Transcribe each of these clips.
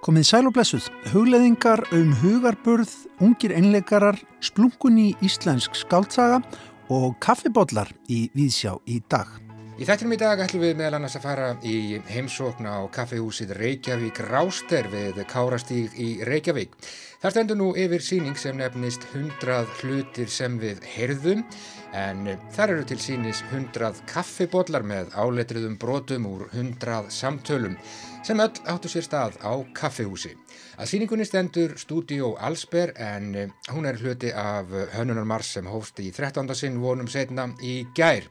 Komið sæl og blessuð, hugleðingar um hugarburð, ungir einleikarar, splunkun í íslensk skáltsaga og kaffibodlar í Víðsjá í dag. Í þættinum í dag ætlum við meðal annars að fara í heimsókn á kaffehúsið Reykjavík Ráster við Kárastíg í Reykjavík. Það stendur nú yfir síning sem nefnist 100 hlutir sem við heyrðum en þar eru til sínis 100 kaffibodlar með áletriðum brotum úr 100 samtölum sem öll áttu sér stað á kaffehúsi. Að síningunni stendur Studio Allsber en hún er hluti af Hönnunar Mars sem hófst í 13. sinn vonum setna í gær.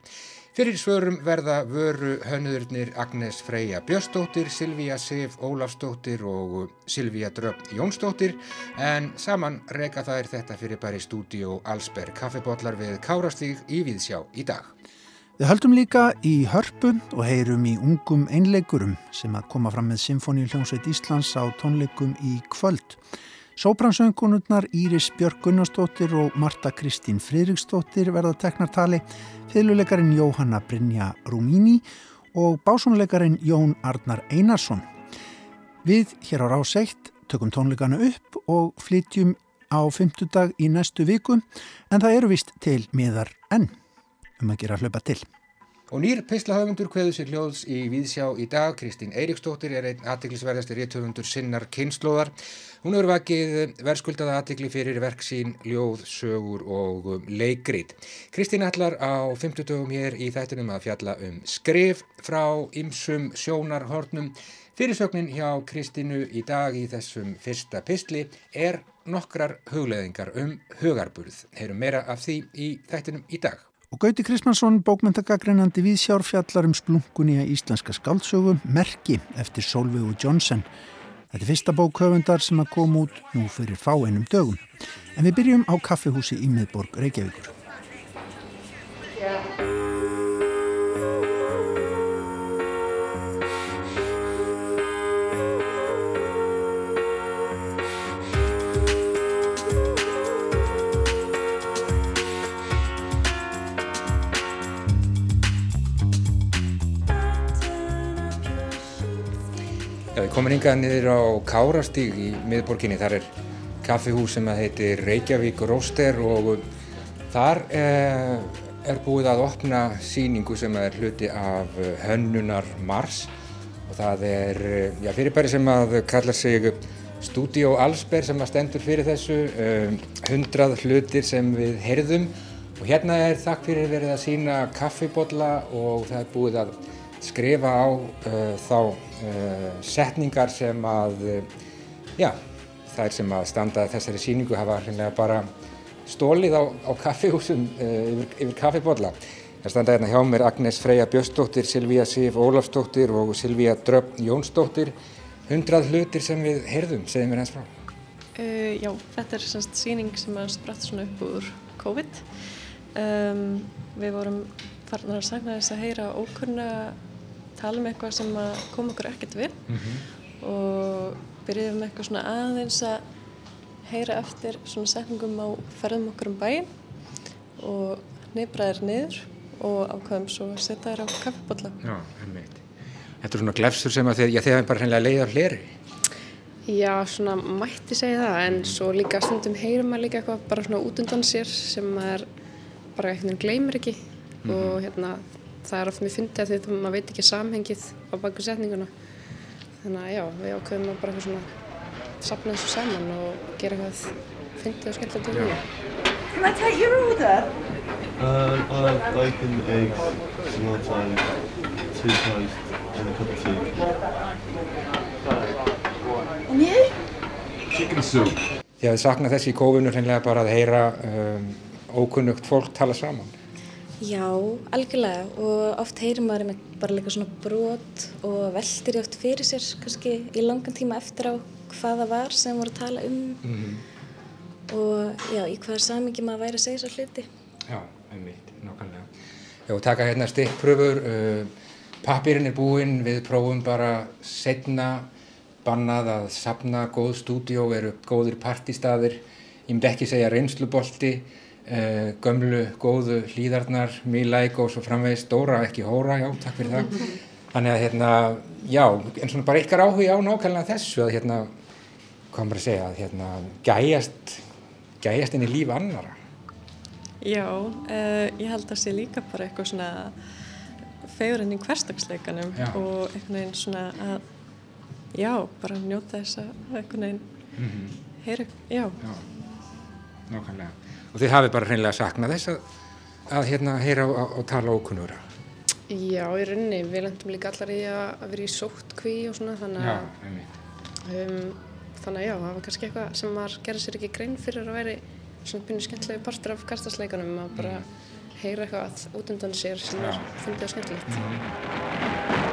Fyrir svörum verða vöru hönnuðurnir Agnes Freyja Björnsdóttir, Silvíja Sif Ólafsdóttir og Silvíja Dröfn Jónsdóttir en saman reyka þær þetta fyrir í stúdíu Allsberg kaffibotlar við Kárastíg í Víðsjá í dag. Við höldum líka í hörpu og heyrum í ungum einleikurum sem að koma fram með Sinfoníu hljómsveit Íslands á tónleikum í kvöld. Sóbransöngunurnar Íris Björg Gunnarsdóttir og Marta Kristín Fridriksdóttir verða teknartali, fylguleikarin Jóhanna Brynja Rúmíní og básónleikarin Jón Arnar Einarsson. Við hér á Ráseitt tökum tónleikana upp og flytjum á fymtudag í næstu viku en það eru vist til miðar enn um að gera hlaupa til. Og nýr pislahöfundur kveður sér hljóðs í Víðsjá í dag. Kristín Eiríksdóttir er einn aðtiklisverðasti réttöfundur sinnar kynnslóðar. Hún hefur vakið verðskuldaða aðtikli fyrir verksín, ljóð, sögur og leikrít. Kristín ætlar á 50 dögum hér í þættinum að fjalla um skrif frá ymsum sjónarhornum. Fyrirsögnin hjá Kristínu í dag í þessum fyrsta pistli er nokkrar hugleðingar um hugarburð. Heyrum meira af því í þættinum í dag. Og Gauti Kristmannsson, bókmyndagagreinandi við sjárfjallar um splunkunni að íslenska skáldsögu, Merki eftir Solveigu Jónsson. Þetta er fyrsta bókhöfundar sem að koma út nú fyrir fá einum dögum. En við byrjum á kaffehúsi í miðborg Reykjavíkur. Yeah. Komum hingað niður á Kárastíg í miðborginni. Þar er kaffihús sem heitir Reykjavík Róster og þar er, eh, er búið að opna síningu sem er hluti af Hönnunar Mars og það er eh, já, fyrirbæri sem að kalla sig Studio Allsberg sem að stendur fyrir þessu, um, hundrað hlutir sem við heyrðum og hérna er þakk fyrir verið að sína kaffibotla og það er búið að skrifa á uh, þá uh, setningar sem að, uh, já, þær sem að standa þessari síningu hafa hreinlega bara stólið á, á kaffihúsum yfir, yfir kaffibodla. Það standa hérna hjá mér Agnes Freyja Björnsdóttir, Silvíja Sif Ólafsdóttir og Silvíja Dröfn Jónsdóttir. Hundrað hlutir sem við heyrðum, segið mér hans frá. Uh, já, þetta er semst síning sem er spratt svona upp úr COVID. Um, við vorum farnar að sagna þess að heyra ókunna tala um eitthvað sem kom okkur ekkert við mm -hmm. og byrjuðum með eitthvað svona aðeins að heyra eftir svona setningum á ferðum okkur um bæin og nefbraðir niður og ákvæðum svo að setja þér á kaffibotla. Já, einmitt. Þetta er svona glefsur sem að þeir hafa bara hreinlega leiðið á hleri. Já, svona mætti segja það en svo líka stundum heyrum maður líka eitthvað bara svona út undan sér sem maður bara einhvern veginn gleymir ekki mm -hmm. og hérna það er oft mjög fyndið að því að maður veit ekki samhengið á baku setninguna. Þannig að já, við ákveðum að bara eitthvað svona sapna þessu saman og gera eitthvað fyndið og skemmtilegt til því. Can I take your order? Uh, I have bacon, eggs, tomato, toothpaste and a cup of tea. And you? Chicken soup. Ég hef saknað þessi í kófinu hreinlega bara að heyra um, ókunnugt fólk tala saman Já, algjörlega og oft heyrir maður bara líka svona brot og veldir ég oft fyrir sér kannski í langan tíma eftir á hvaða var sem voru að tala um mm -hmm. og já, í hvaða samingi maður væri að segja svo hluti. Já, einmitt, nokkanlega. Já, taka hérna stikkpröfur, uh, pappirinn er búinn, við prófum bara setna bannað að sapna góð stúdíó, eru góðir partistaðir, ég myndi ekki segja reynslubolti, Uh, gömlu, góðu hlýðarnar, Mílæk og svo framvegis Dóra, ekki Hóra, já, takk fyrir það Þannig að hérna, já, en svona bara ykkar áhuga á nákvæmlega þessu að hérna, hvað maður að segja, að hérna, gæjast, gæjast inn í líf annara. Já, uh, ég held að sé líka bara eitthvað svona fegurinn í hverstagsleikanum og einhvern veginn svona að, já, bara njóta þess að einhvern veginn Mm heyra, já, Já, nákvæmlega. Og þið hafið bara hreinlega saknað þess að, að hérna, heyra og, og tala ókunnura. Já, í rauninni, við lendum líka allar í að, vera í sóttkví og svona, þannig að, um, þannig að já, það var kannski eitthvað sem maður gerði sér ekki grein fyrir að veri svona pínu skemmtilegu partur af kastasleikunum, að bara heyra eitthvað út undan sér sem fyndið og skemmtilegt.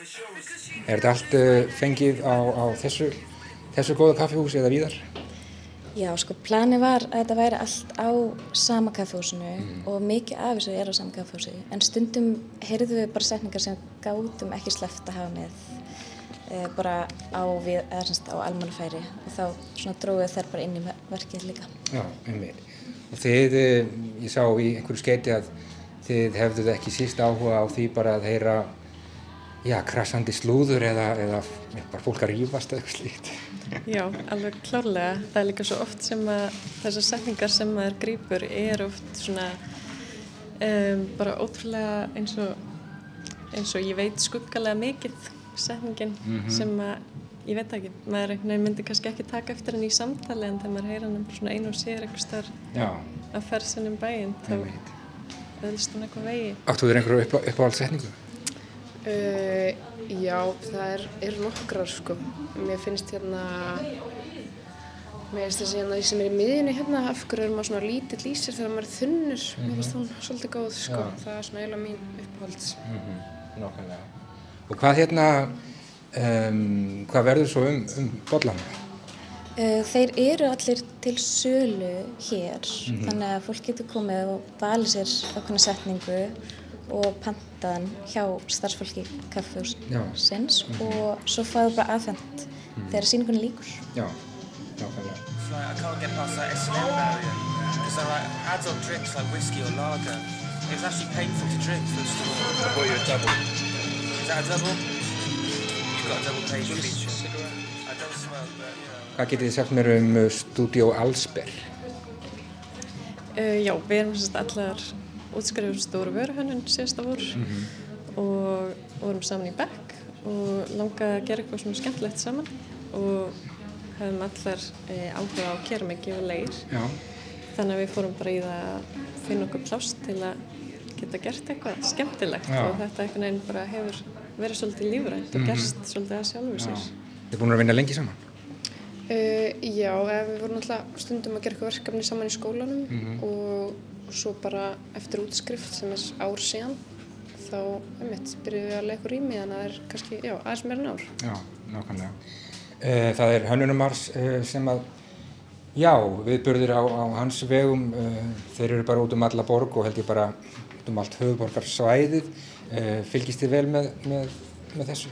Er þetta allt uh, fengið á, á þessu, þessu góða kaffihúsi eða víðar? Já, sko, planið var að þetta væri allt á sama kaffehúsinu og mikið af þessu er á sama kaffehúsi. En stundum heyrðum við bara setningar sem gátum ekki sleppt að hafa með e, bara á, við, á almannafæri og þá dróðum þær bara inn í verkið líka. Já, einmitt. Og þið, eh, ég sá í einhverju skeiti að þið hefðuð ekki síst áhuga á því bara að heyra, já, krassandi slúður eða, eða bara fólk að rífast eða eitthvað slíkt. já, alveg klárlega. Það er líka svo oft sem að þessar setningar sem maður grýpur er oft svona um, bara ótrúlega eins og, eins og ég veit skuggalega mikið setningin sem að ég veit ekki, maður myndi kannski ekki taka eftir henni í samtali en þegar maður heyra bara svona einu og sér eitthvað starf að ferð sinni um bæinn þá öðlist hún eitthvað vegi. Áttu þér einhverju upp, uppáhaldssetningu? Uh, já, það er, er nokkrar sko. Mér finnst hérna, mér finnst þessi hérna sem er í miðjunni hérna, af hverju er maður svona lítill í sér þegar maður er þunnur. Mér finnst hún svolítið góð sko. Já. Það er svona eiginlega mín uppáhalds. Nákvæmlega. Og hvað hérna, um, hvað verður svo um, um bollan? Uh, þeir eru allir til sölu hér, þannig að fólk getur komið og valið sér ákveðna setningu og pantaðan hjá starfsfólki kaffehúsins og svo fáðu bara afhengt þegar sýningunni líkur. Já, nákvæmlega. Hvað getið þið sagt mér um uh, Studio Allsber? Uh, já, við erum sérst allar útskrifur stóru vöruhönnun síðasta vor og vorum saman í Beck og langaði að gera eitthvað svona skemmtilegt saman og höfum allar uh, áhuga á keramiki og leir Já. þannig að við fórum bara í það að finna okkur pláss til að geta gert eitthvað skemmtilegt Já. og þetta einhvern veginn bara hefur verið svolítið lífrænt og gerst svolítið að sjálfur sér. Þið er búin að vinna lengi saman? Uh, já, við vorum alltaf stundum að gera eitthvað verkefni saman í skólanum og, og svo bara eftir útskrift sem er ár síðan þá, einmitt, byrjuðum við að leika rými þannig að það er kannski, já, aðeins meira en ár. Já, nákvæmlega. Uh, það er Hönnunumars uh, sem að, já, viðburðir á, á hans vegum, þeir eru bara út um alla borg og held ég bara út um allt höfuborgarsvæðið. Fylgist þið vel með, með, með þessu?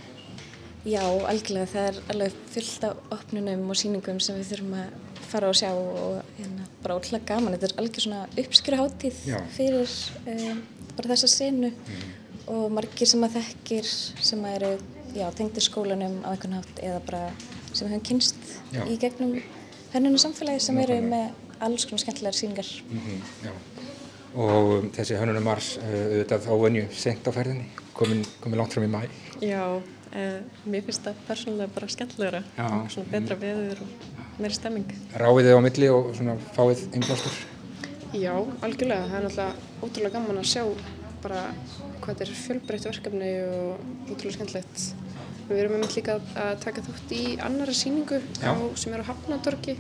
Já, algjörlega. Það er alveg fullt af opnunum og sýningum sem við þurfum að fara og sjá og hérna, bara ótrúlega gaman. Þetta er algjör svona uppskjöruháttíð fyrir um, bara þessa senu og margir sem að þekkir sem að eru já, tengdir skólanum á einhvern hátt eða bara sem við höfum kynst Já. í gegnum hennunum samfélagi sem eru með alls konar skemmtilegar sýningar. Mm já. Og um, þessi Hönnunumars, uh, auðvitað óvenju sent á ferðinni, komin, komin langt fram í mæ. Já, uh, mér finnst það persónulega bara skemmtilegra svona betra veður og meiri stemming. Ráið þið á milli og svona fáið innblástur? Já, algjörlega. Það er náttúrulega ótrúlega gaman að sjá bara hvað þetta er fjölbreytt verkefni og ótrúlega skemmtilegt. Við erum einmitt líka að taka þátt í annara sýningu Já. á, sem er á Hafnatorgi.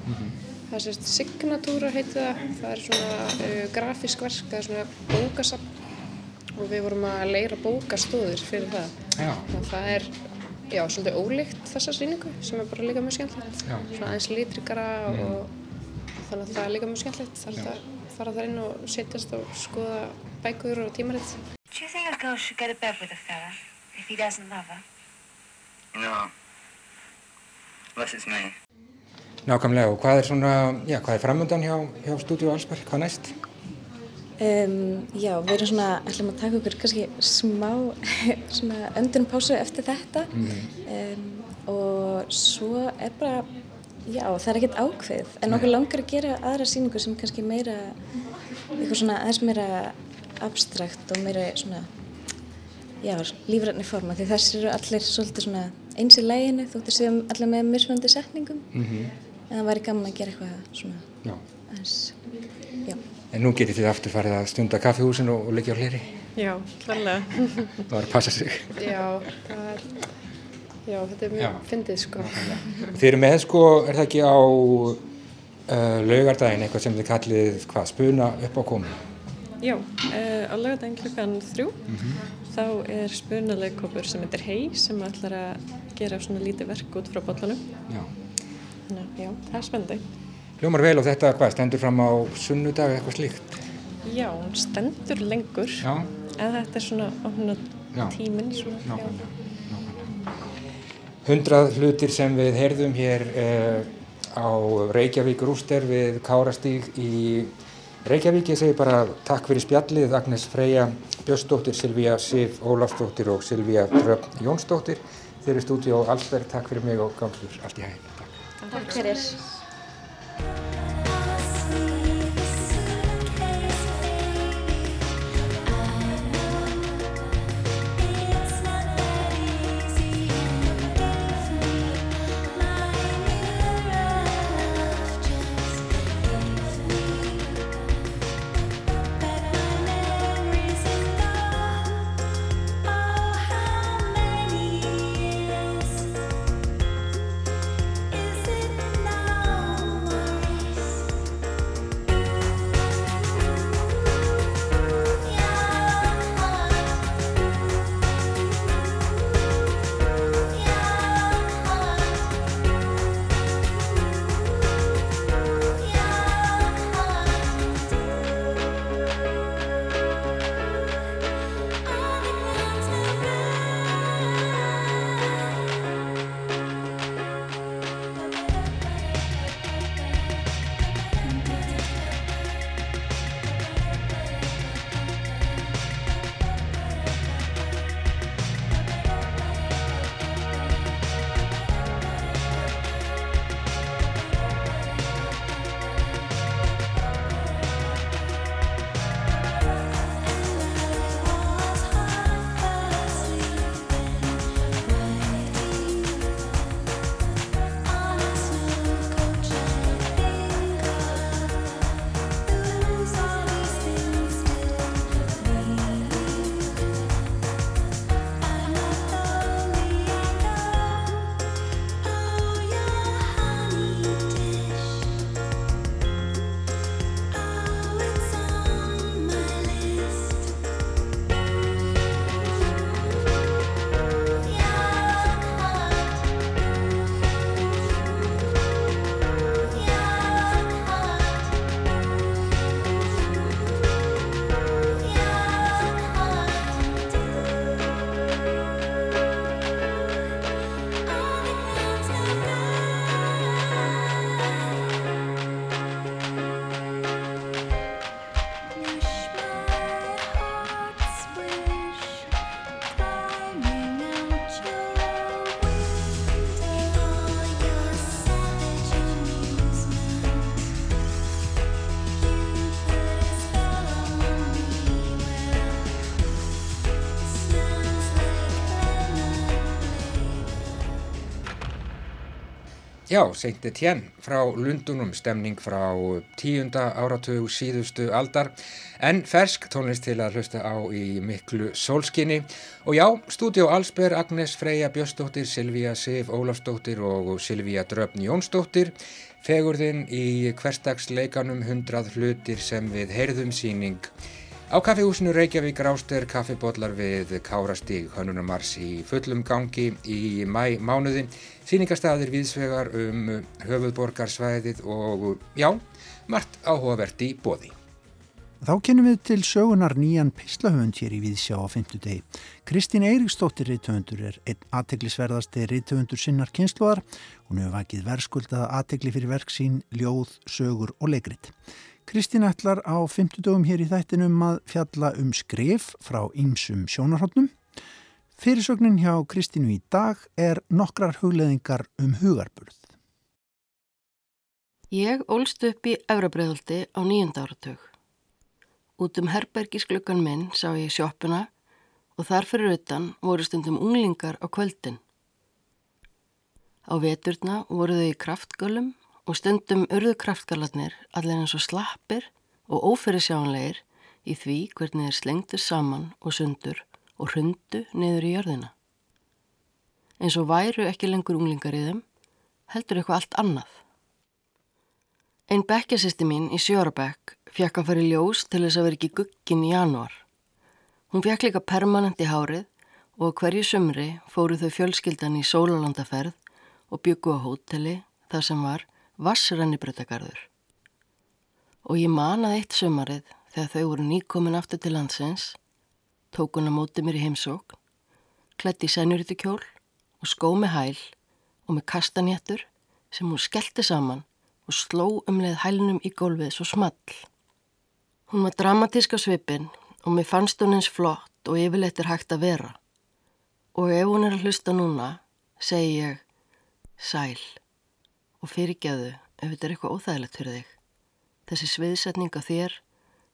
Það er sérst Signatúra heiti það. Það er svona uh, grafísk verk, það er svona bókasafn og við vorum að leira bókastóðir fyrir það. Já. Að það er, já, svolítið ólíkt þessa sýningu sem er bara líka mjög skemmtilegt. Já. Mm. Svona aðeins litrikara og þannig að það er líka mjög skemmtilegt. Það er hægt að fara þar inn og setjast og skoða bækur og tímaritt. Do you think a girl should go to bed with a fella if he doesn't love her? know, unless it's me. Nákvæmlega og hvað er svona, já, hvað er framöndan hjá, hjá Stúdíu Allsberg, hvað næst? Um, já, við erum svona, ætlum að taka okkur kannski smá svona öndunum pásu eftir þetta. Um, og svo er bara, já, það er ekkert ákveð en okkur langar að gera aðra sýningu sem kannski meira, eitthvað svona aðeins meira abstrakt og meira svona, já, lífrætni forma því þessi eru allir svolítið svona eins í læginu þóttir séum allir með mismöndi setningum. En það væri gaman að gera eitthvað svona aðeins, já. En nú getið þið aftur farið að stunda kaffihúsin og, og leggja á hlýri. Já, klarlega. Það var að passa sig. Já, það er, já, þetta er Já. mjög fyndið sko. Þið eru með sko, er það ekki á uh, laugardaginn eitthvað sem þið kallið hvað, spuna upp á komu? Já, uh, á laugardaginn klukkan þrjú þá er spunaleikopur sem heitir Hei sem ætlar að gera svona lítið verk út frá bollanum. Já. Þannig já, það er spennandi. Hljómar vel og þetta hvað, stendur fram á sunnudag eitthvað slíkt? Já, hún stendur lengur Já. en þetta er svona tíminn svona. já. Nákvæmlega. Hundrað hlutir sem við heyrðum hér uh, á Reykjavík Rúster við Kárastíg í Reykjavík. Ég segi bara takk fyrir spjallið Agnes Freyja Björnsdóttir, Silvíja Sif Ólafsdóttir og Silvíja Dröfn Jónsdóttir. Þeir eru stúdíu á Allsberg. Takk fyrir mig og ganglur allt í hæginn. Takk. Takk fyrir. Bye. Já, Saint Etienne frá Lundunum, stemning frá tíunda áratug síðustu aldar, en fersk tónlist til að hlusta á í miklu sólskinni. Og já, stúdíó Allsber, Agnes Freyja Björnsdóttir, Silvíja Sif Ólafsdóttir og Silvíja Dröfn Jónsdóttir, fegurðinn í hverstagsleikanum hundrað hlutir sem við heyrðum síning. Á kaffihúsinu Reykjavík Ráster kaffibotlar við Kárastíg Hönnunumars í fullum gangi í mæ mánuði, síningastaðir viðsvegar um höfuðborgarsvæðið og já, margt áhugavert í bóði. Þá kennum við til sögunar nýjan pislahöfund hér í Víðsjá á fymtudegi. Kristín Eiríksdóttir reytöfundur er einn aðteglisverðasti reytöfundur sinnar kynsluðar. Hún hefur vakið verðskuldaða aðtegli fyrir verk sín, ljóð, sögur og leikrit. Kristín ætlar á fymtudögum hér í þættinum að fjalla um skrif frá ýmsum sjónarhóttnum. Fyrirsögnin hjá Kristínu í dag er nokkrar hugleðingar um hugarburð. Ég ólst upp í Efrabreðaldi á nýjunda áratug. Út um herbergisglöggan minn sá ég sjóppuna og þar fyrir utan voru stundum unglingar á kvöldin. Á veturna voru þau í kraftgölum og stundum urðu kraftgalarnir allir eins og slappir og óferisjánleir í því hvernig þeir slengtu saman og sundur og hrundu niður í jörðina. Eins og væru ekki lengur unglingar í þeim, heldur eitthvað allt annað. Einn bekkjasisti mín í Sjórabekk fekk að fara í ljós til þess að vera ekki guggin í janúar. Hún fekk líka permanent í hárið og hverju sumri fóru þau fjölskyldan í sólalandaferð og byggu á hóteli þar sem var vassrennibrötagarður. Og ég manaði eitt sumarið þegar þau voru nýkomin aftur til landsins, tók hún að móti mér í heimsókn, klætti í sænuritu kjól og skó með hæl og með kastanjættur sem hún skellti saman og sló umleið hælnum í gólfið svo small. Hún var dramatísk á svipin og mér fannst hún eins flott og yfirleitt er hægt að vera. Og ef hún er að hlusta núna, segi ég sæl og fyrirgeðu ef þetta er eitthvað óþægilegt fyrir þig. Þessi sviðsetning á þér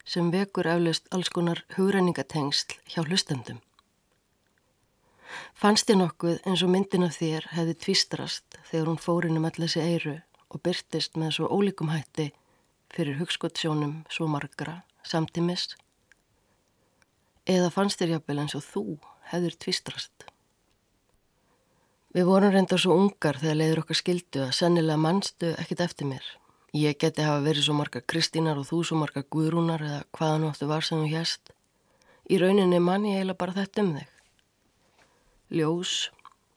sem vekur eflaust alls konar hugræningatengsl hjá hlustendum. Fannst ég nokkuð eins og myndin af þér hefði tvistrast þegar hún fórin um allir þessi eiru og byrtist með svo ólíkum hætti fyrir hugskottsjónum svo margra samtímis eða fannst þér jafnvel eins og þú hefur tvistrast. Við vorum reynda svo ungar þegar leiður okkar skildu að sennilega mannstu ekkit eftir mér. Ég geti hafa verið svo marga Kristínar og þú svo marga Guðrúnar eða hvaða nú áttu var sem þú hérst. Í rauninni mann ég heila bara þetta um þig. Ljós,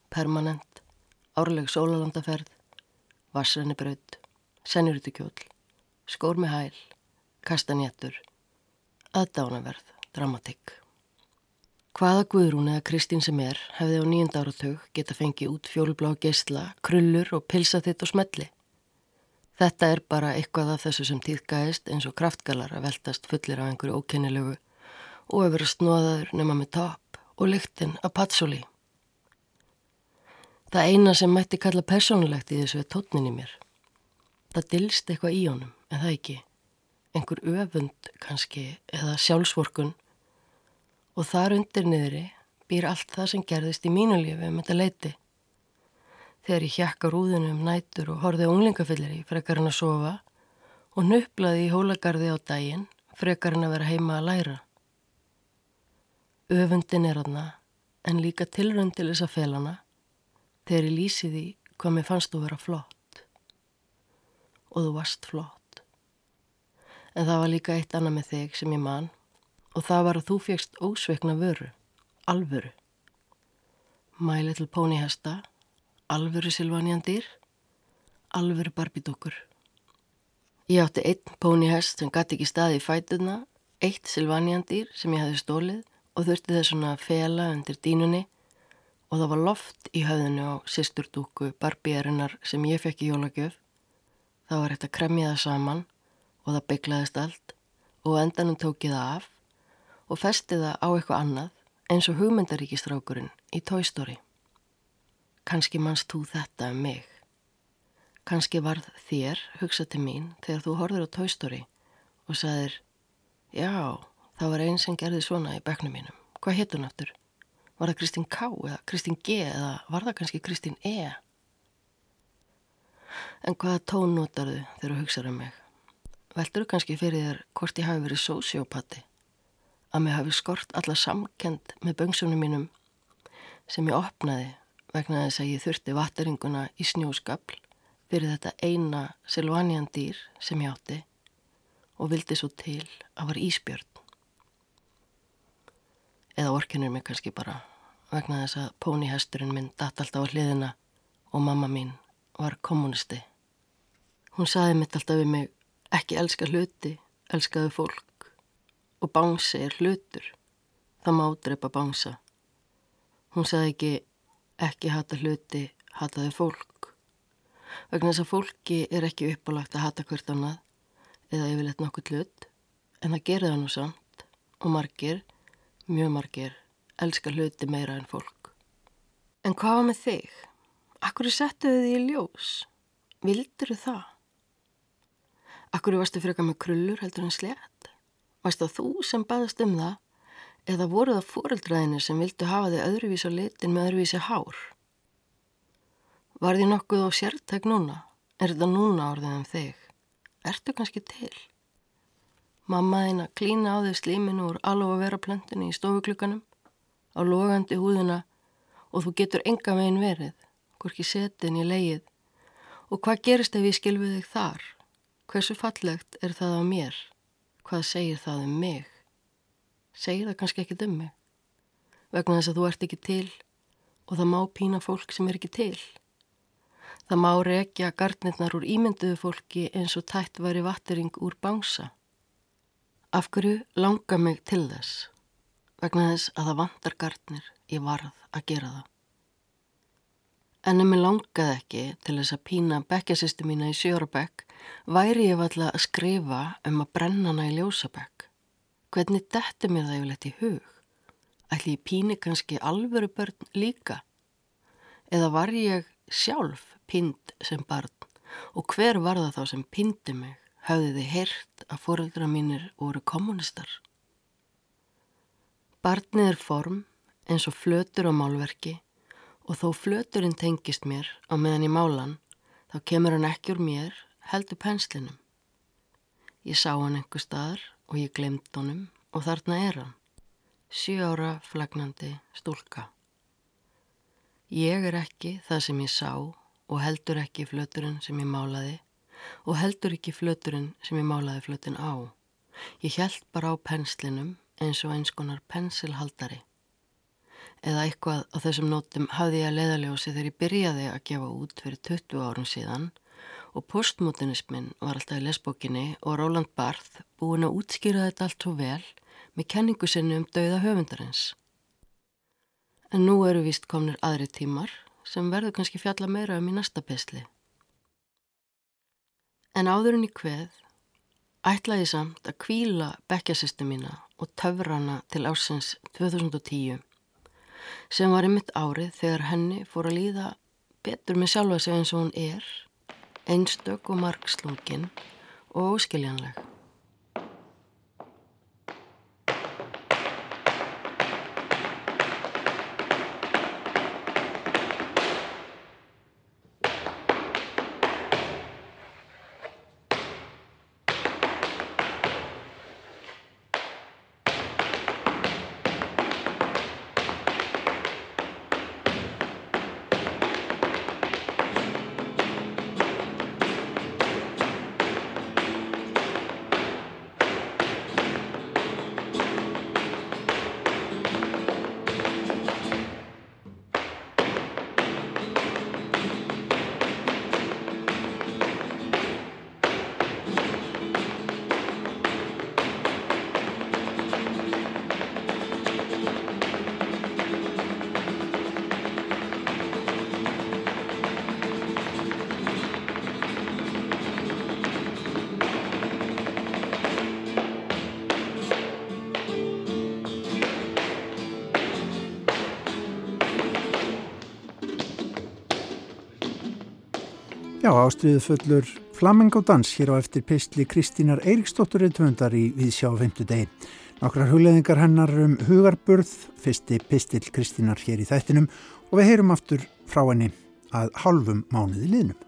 permanent, árleg sólalandaferð, vassrennibraut, senjurutukjól, skór með hæl, kastanjættur, aðdánaverð, dramatikk. Hvaða Guðrún eða Kristín sem er hefði á nýjunda áratug geta fengið út fjólblá geysla, krullur og pilsa þitt og smelli. Þetta er bara eitthvað af þessu sem týðgæðist eins og kraftgalar að veltast fullir af einhverju ókennilegu og að vera snóðaður nema með topp og lyktinn að patsóli. Það eina sem mætti kalla persónulegt í þessu er tótnin í mér. Það dilst eitthvað í honum, en það ekki. Engur öfund kannski, eða sjálfsvorkun. Og þar undir niðri býr allt það sem gerðist í mínu lífi um þetta leiti. Þegar ég hjakka rúðinu um nætur og horfið unglingafyllir í frekar hann að sofa og nöplaði í hólagarði á daginn frekar hann að vera heima að læra. Öfundin er aðna, en líka tilrönd til þess að felana þegar ég lýsi því hvað mér fannst þú vera flott. Og þú varst flott. En það var líka eitt annað með þig sem ég man og það var að þú fegst ósveikna vöru alvöru. My Little Pony hesta alvöru silvanjandir alvöru barbidokkur Ég átti einn pónihest sem gæti ekki staði í fætuna eitt silvanjandir sem ég hefði stólið og þurfti þess að fela undir dínunni og það var loft í höfðinu á sýsturdúku barbíarinnar sem ég fekk í jólagjöf. Það var hægt að kremja það saman og það bygglaðist allt og endanum tók ég það af og festi það á eitthvað annað eins og hugmyndaríkistrákurinn í Toy Story. Kanski mannst þú þetta um mig. Kanski varð þér hugsað til mín þegar þú horfður á Toy Story og sagðir, já, það var einn sem gerði svona í beknum mínum. Hvað hétt hún aftur? Var það Kristín K eða Kristín G eða var það kannski Kristín E? En hvaða tón notar þau þegar þú hugsaður um mig? Veldur þú kannski fyrir þér hvort ég hafi verið sósiopati? Að mig hafi skort alla samkend með böngsunum mínum sem ég opnaði vegna þess að ég þurfti vatteringuna í snjóskapl fyrir þetta eina silvanjan dýr sem ég átti og vildi svo til að var íspjörn eða orkinur mig kannski bara vegna þess að pónihesturinn minn datt alltaf á hliðina og mamma mín var kommunisti. Hún saði mitt alltaf við mig ekki elska hluti, elskaðu fólk og bánsi er hlutur. Það má drepa bánsa. Hún sagði ekki, ekki hata hluti, hataði fólk. Vegna þess að fólki er ekki uppálagt að hata hvert annað eða yfirleitt nokkuð hlut, en það gerir það nú samt og margir, mjög margir, elskar hluti meira en fólk. En hvað var með þig? Akkur settuðu þið í ljós? Vildur það? Akkur varstu freka með krullur heldur en slett? Varst það þú sem baðast um það? Eða voru það fóreldraðinir sem vildu hafa þig öðruvísi á litin með öðruvísi hár? Var þið nokkuð á sértæk núna? Er þetta núna orðið um þig? Ertu kannski til? Mamma þín að klína á þig slíminu úr alveg að vera plöntunni í stofuklukkanum, á logandi húðuna og þú getur enga megin verið hvorki setin í leið. Og hvað gerist ef ég skilfi þig þar? Hversu fallegt er það á mér? Hvað segir það um mig? Segir það kannski ekkit um mig? Vegna þess að þú ert ekki til og það má pína fólk sem er ekki til. Það má rekja gardnirnar úr ímynduðu fólki eins og tætt væri vattering úr bánsa. Af hverju langa mig til þess? Vegna þess að það vantar gardnir, ég varð að gera það. En ef mér langaði ekki til þess að pína bekkjasistu mína í sjórabekk, væri ég valla að skrifa um að brenna hana í ljósabekk. Hvernig detti mér það yfirleitt í hug? Ætli ég píni kannski alvöru börn líka? Eða var ég sjálf pínd sem barn og hver var það þá sem píndi mig? Hafði þið heyrt að fóröldra mínir voru kommunistar? Barnið er form eins og flötur á málverki og þó flöturinn tengist mér á meðan ég málan, þá kemur hann ekki úr mér, heldur penslinum. Ég sá hann einhver staðar og ég glemt honum og þarna er hann, sjö ára flagnandi stúlka. Ég er ekki það sem ég sá og heldur ekki flöturinn sem ég málaði og heldur ekki flöturinn sem ég málaði flötin á. Ég held bara á penslinum eins og eins konar pensilhaldari eða eitthvað á þessum nótum hafði ég að leiðaljósi þegar ég byrjaði að gefa út fyrir 20 árum síðan og postmodernismin var alltaf í lesbókinni og Roland Barth búin að útskýra þetta allt svo vel með kenningu sinni um dauða höfundarins. En nú eru vist komnir aðri tímar sem verður kannski fjalla meira um í næsta pesli. En áðurinn í hveð ætlaði samt að kvíla bekkjasistu mína og töfra hana til ásins 2010 sem var einmitt árið þegar henni fór að líða betur með sjálfa sig eins og hún er, einstök og margslungin og óskiljanleg. Ástriðu fullur flamengódans hér á eftir pistli Kristínar Eiríksdóttur reyndvöndar í Viðsjá 5. degi. Nokkrar hugleðingar hennar um hugarburð, fyrsti pistil Kristínar hér í þættinum og við heyrum aftur frá henni að halvum mánuði liðnum.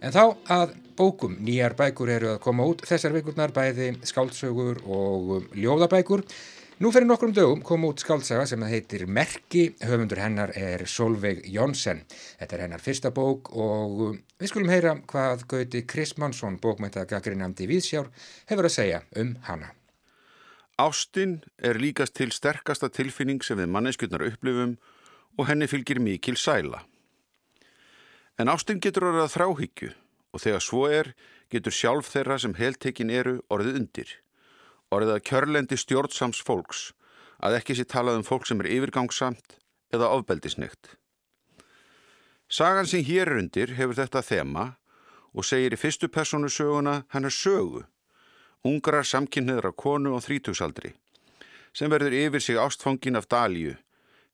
En þá að bókum nýjar bækur eru að koma út þessar vikurnar bæði skáldsögur og ljóðabækur. Nú fyrir nokkrum dögum kom út skáltsaga sem heitir Merki, höfundur hennar er Solveig Jónsson. Þetta er hennar fyrsta bók og við skulum heyra hvað Gauti Krismansson, bókmæntagakrinandi Víðsjár, hefur að segja um hana. Ástinn er líkast til sterkasta tilfinning sem við manneskjöldnar upplifum og henni fylgir mikil sæla. En ástinn getur orðið að þráhyggju og þegar svo er getur sjálf þeirra sem heltekin eru orðið undir orðið að kjörlendi stjórnsams fólks að ekki sé talað um fólk sem er yfirgangsamt eða ofbeldisnegt. Sagan sem hér er undir hefur þetta þema og segir í fyrstu personu söguna hennar sögu, ungrar samkynniðra konu á þrítugsaldri, sem verður yfir sig ástfangin af Dalju,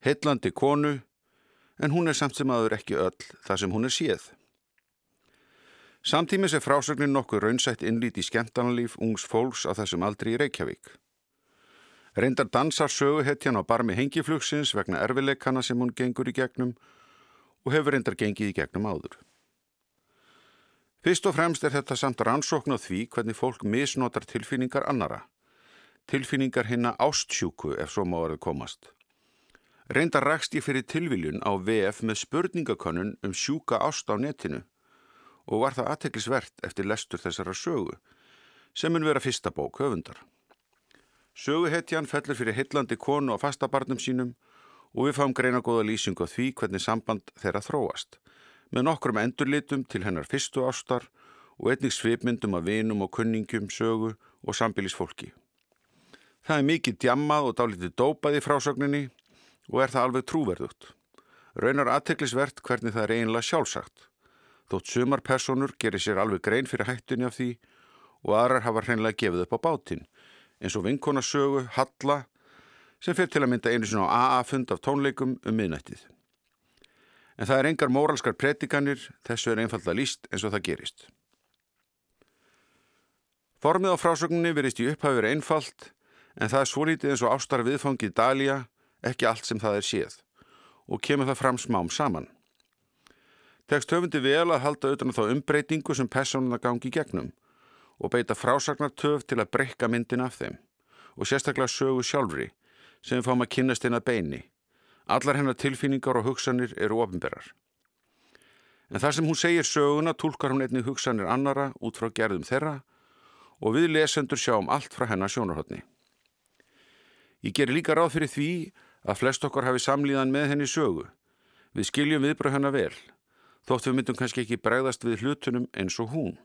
heillandi konu, en hún er samt sem aður ekki öll þar sem hún er séð. Samtímis er frásögnin nokkuð raunsætt innlít í skemmtanalíf ungs fólks á þessum aldri í Reykjavík. Reyndar dansar söguhetjan á barmi hengiflugsins vegna erfileikana sem hún gengur í gegnum og hefur reyndar gengið í gegnum áður. Fyrst og fremst er þetta samt rannsókn á því hvernig fólk misnotar tilfinningar annara. Tilfinningar hinna ástsjúku ef svo má verið komast. Reyndar rækst ég fyrir tilviljun á VF með spurningakönnun um sjúka ást á netinu og var það aðteklisvert eftir lestur þessara sögu sem mun vera fyrsta bók höfundar. Söguhetjan fellur fyrir hillandi konu á fastabarnum sínum og við fáum greina góða lýsingu á því hvernig samband þeirra þróast, með nokkrum endurlitum til hennar fyrstu ástar og einnig svipmyndum af vinum og kunningum, sögu og sambilisfólki. Það er mikið djammað og dálítið dópað í frásögninni og er það alveg trúverðugt. Raunar aðteklisvert hvernig það er einlega sjálfsagt. Þótt sumar personur gerir sér alveg grein fyrir hættunni af því og aðrar hafa hreinlega gefið upp á bátinn, eins og vinkonasögu, Halla, sem fyrir til að mynda einu sinna á AA-fund af tónleikum um miðnættið. En það er engar móralskar predikanir, þessu er einfalda líst eins og það gerist. Formið á frásögninni verist í upphæfur einfalt, en það er svolítið eins og ástar viðfangið Dalja, ekki allt sem það er séð, og kemur það fram smám saman. Tekst höfundi vel að halda auðvitað þá umbreytingu sem personuna gangi í gegnum og beita frásagnartöf til að breyka myndin af þeim og sérstaklega sögu sjálfri sem fáum að kynast eina beini. Allar hennar tilfinningar og hugsanir eru ofinberar. En þar sem hún segir söguna tólkar hún einnig hugsanir annara út frá gerðum þeirra og við lesendur sjáum allt frá hennar sjónarhóttni. Ég ger líka ráð fyrir því að flest okkar hafi samlíðan með henni sögu. Við skiljum viðbröð hennar vel, þótt við myndum kannski ekki bregðast við hlutunum eins og hún.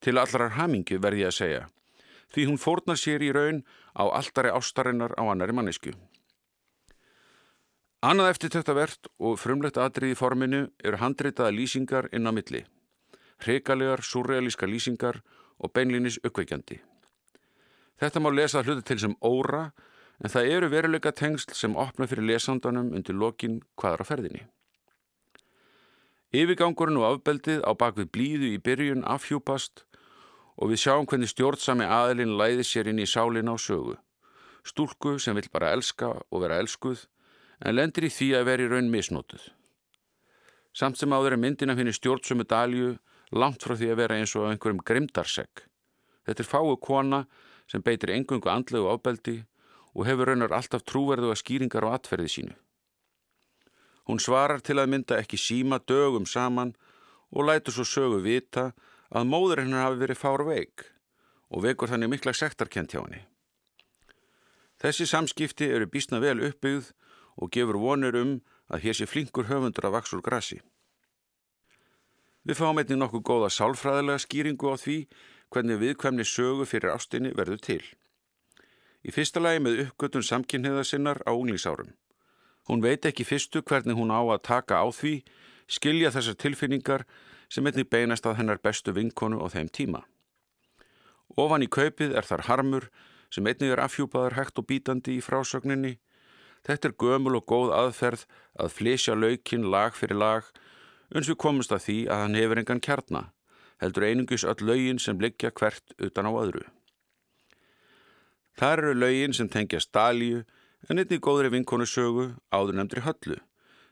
Til allarar hamingi verði ég að segja því hún fórnar sér í raun á alltari ástarinnar á annari mannesku. Annað eftirtöktavert og frumlegt aðrið í forminu eru handritaða lýsingar inn á milli, hrekalegar, surrealíska lýsingar og beinlinis uppveikjandi. Þetta má lesa hluti til sem óra, en það eru veruleika tengsl sem opna fyrir lesandanum undir lokin hvaðra ferðinni. Yfirgangurinn og afbeldið á bakvið blíðu í byrjun afhjúpast og við sjáum hvernig stjórnsami aðilinn læði sér inn í sálina á sögu. Stúlku sem vill bara elska og vera elskuð en lendir í því að vera í raun misnótuð. Samt sem áður er myndina finni stjórnsömu dalju langt frá því að vera eins og einhverjum grimdarsegg. Þetta er fáu kona sem beitir engungu andlegu ábeldi og hefur raunar alltaf trúverðu að skýringar á atferði sínu. Hún svarar til að mynda ekki síma dögum saman og lætur svo sögu vita að móður hennar hafi verið fár veik og vekur þannig mikla sektarkent hjá henni. Þessi samskipti eru bísna vel uppbyggð og gefur vonir um að hér sé flinkur höfundur að vaks úr grassi. Við fáum einnig nokkuð góða sálfræðilega skýringu á því hvernig viðkvæmni sögu fyrir ástinni verður til. Í fyrsta lagi með uppgötun samkynniða sinnar á unglingsárum. Hún veit ekki fyrstu hvernig hún á að taka á því, skilja þessar tilfinningar sem einnig beinast að hennar bestu vinkonu á þeim tíma. Ofan í kaupið er þar harmur sem einnig er afhjúpaður hægt og bítandi í frásögninni. Þetta er gömul og góð aðferð að flesja laukinn lag fyrir lag uns við komumst að því að hann hefur engan kjarna, heldur einungis öll laugin sem liggja hvert utan á öðru. Þar eru laugin sem tengja stalíu en einnig góðri vinkonu sögu áður nefndri höllu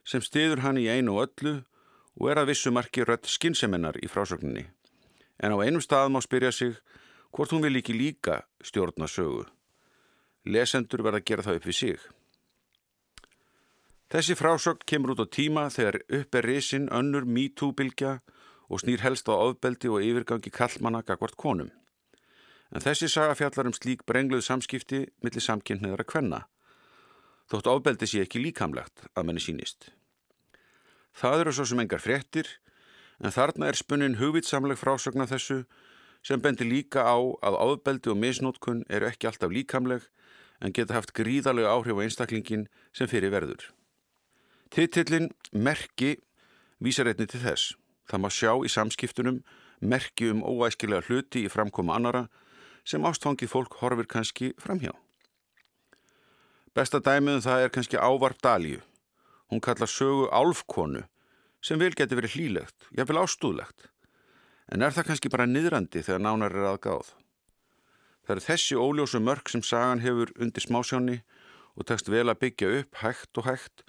sem stiður hann í einu og öllu og er að vissu marki rött skinsemennar í frásögninni. En á einum stað má spyrja sig hvort hún vil ekki líka stjórna sögu. Lesendur verða að gera það upp við sig. Þessi frásögn kemur út á tíma þegar upp er risin önnur MeToo-bylgja og snýr helst á ofbeldi og yfirgangi kallmanna gagvart konum. En þessi saga fjallar um slík brengluð samskipti millir samkynniðara kvenna. Þótt ofbeldi sé ekki líkamlegt að menni sínist. Það eru svo sem engar fréttir, en þarna er spunnin hugvitsamleg frásögna þessu sem bendir líka á að áðbeldi og misnótkun eru ekki alltaf líkamleg en geta haft gríðarlega áhrif á einstaklingin sem fyrir verður. Tittillin Merki vísar einni til þess. Það má sjá í samskiptunum merki um óæskilega hluti í framkoma annara sem ástfangið fólk horfir kannski framhjá. Besta dæmiðum það er kannski ávarp Dalíu. Hún kalla sögu álfkonu sem vil geti verið hlýlegt, jáfnvel ástúðlegt. En er það kannski bara niðrandi þegar nánar er aðgáð? Það er þessi óljósu mörg sem sagan hefur undir smásjáni og tekst vel að byggja upp hægt og hægt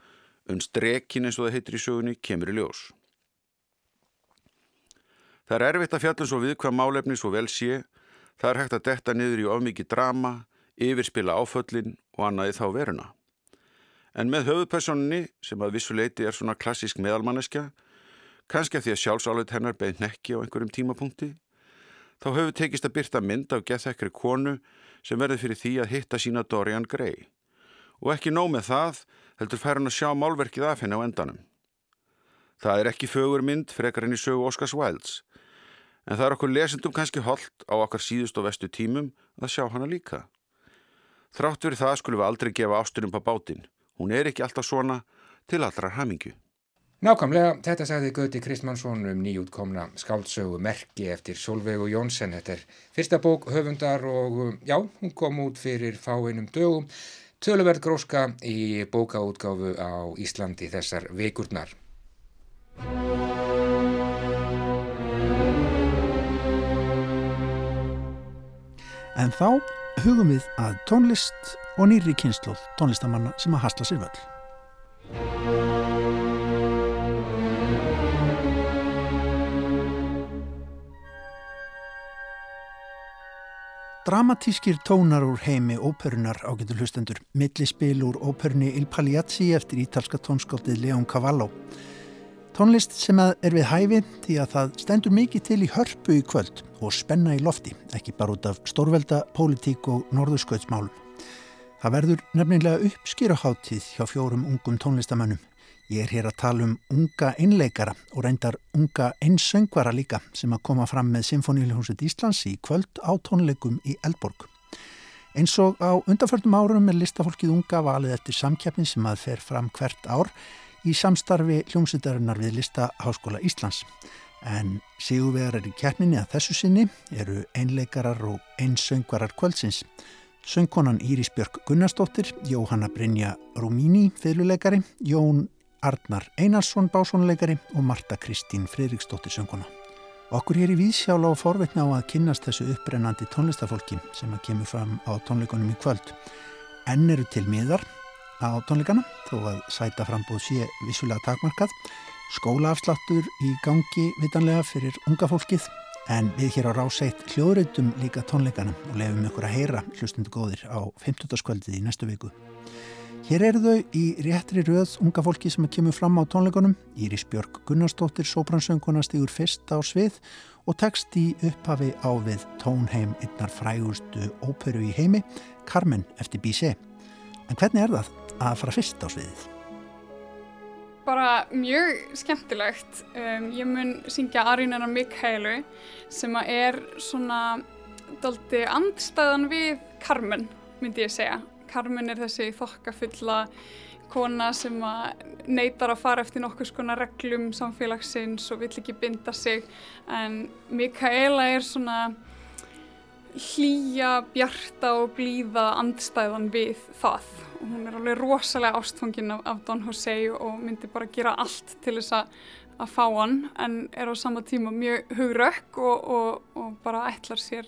en strekin eins og það heitir í sögunni kemur í ljós. Það er erfitt að fjalla svo við hvað málefni svo vel sé, það er hægt að detta niður í ofmikið drama, yfirspila áföllin og annaði þá veruna. En með höfupersonunni, sem að vissuleiti er svona klassísk meðalmanneska, kannski að því að sjálfsálet hennar beint nekki á einhverjum tímapunkti, þá höfu tekist að byrta mynd af gethekri konu sem verði fyrir því að hitta sína Dorian Gray. Og ekki nóg með það, heldur fær hann að sjá málverkið af henni á endanum. Það er ekki fögur mynd frekar enn í sögu Oscars Wilds, en það er okkur lesendum kannski holdt á okkar síðust og vestu tímum að sjá hana líka. Þrátt verið það skulum við aldrei gefa ástunum på bátinn. Hún er ekki alltaf svona til allra hamingju. Nákvæmlega, þetta sagði Gauti Kristmannsson um nýjútkomna skáldsögu Merki eftir Solveig og Jónsson. Þetta er fyrsta bók höfundar og já, hún kom út fyrir fáinum dögum. Töluverð gróska í bókaútgáfu á Íslandi þessar vikurnar. En þá hugum við að tónlist og nýri kynnslóð tónlistamanna sem að hasla sér völl. Dramatískir tónar úr heimi óperunar ágetur hlustendur, millispil úr óperunni Il Pagliacci eftir ítalska tónskáldið Leon Cavallo. Tónlist sem er við hæfi því að það stendur mikið til í hörpu í kvöld og spenna í lofti, ekki bara út af stórvelda, pólitík og norðurskautsmálum. Það verður nefnilega uppskýraháttíð hjá fjórum ungum tónlistamönnum. Ég er hér að tala um unga einleikara og reyndar unga einsöngvara líka sem að koma fram með Sinfoníuljónsveit Íslands í kvöld á tónleikum í Elborg. Eins og á undanförnum árum er listafólkið unga valið eftir samkjapni sem að fer fram hvert ár í samstarfi hljómsveitarinnar við Listaháskóla Íslands. En síguvegarar í kjapninni að þessu sinni eru einleikarar og einsöngvarar kvöldsins. Söngkonan Íris Björk Gunnarsdóttir, Jóhanna Brynja Rúmíní, fyrirleikari, Jón Arnar Einarsson básónuleikari og Marta Kristín Fridriksdóttir sönguna. Okkur hér í Vísjála og forvetna á að kynnast þessu upprennandi tónlistafólki sem að kemur fram á tónleikunum í kvöld. Enn eru til miðar á tónleikana þó að sæta frambóð sé vissulega takmarkað. Skólaafsláttur í gangi vitanlega fyrir unga fólkið en við hér á ráseitt hljóðröytum líka tónleikana og lefum ykkur að heyra hlustundu góðir á 15. skvöldið í næstu viku. Hér eru þau í réttri röð unga fólki sem kemur fram á tónleikunum. Íris Björg Gunnarsdóttir, sopransönguna, stýgur fyrst á svið og tekst í upphafi á við tónheim einnar frægustu óperu í heimi, Carmen eftir B.C. En hvernig er það að fara fyrst á sviðið? Bara mjög skemmtilegt. Um, ég mun syngja Arínana Mikhælu sem er svona daldi andstæðan við Carmen, myndi ég segja. Carmen er þessi þokkafulla kona sem neytar að fara eftir nokkur skona reglum samfélagsins og vill ekki binda sig en Mikaela er svona hlýja, bjarta og blíða andstæðan við það hún er alveg rosalega ástfangin af, af Don Jose og myndi bara gera allt til þess að, að fá hann en er á sama tíma mjög hugrökk og, og, og bara ætlar sér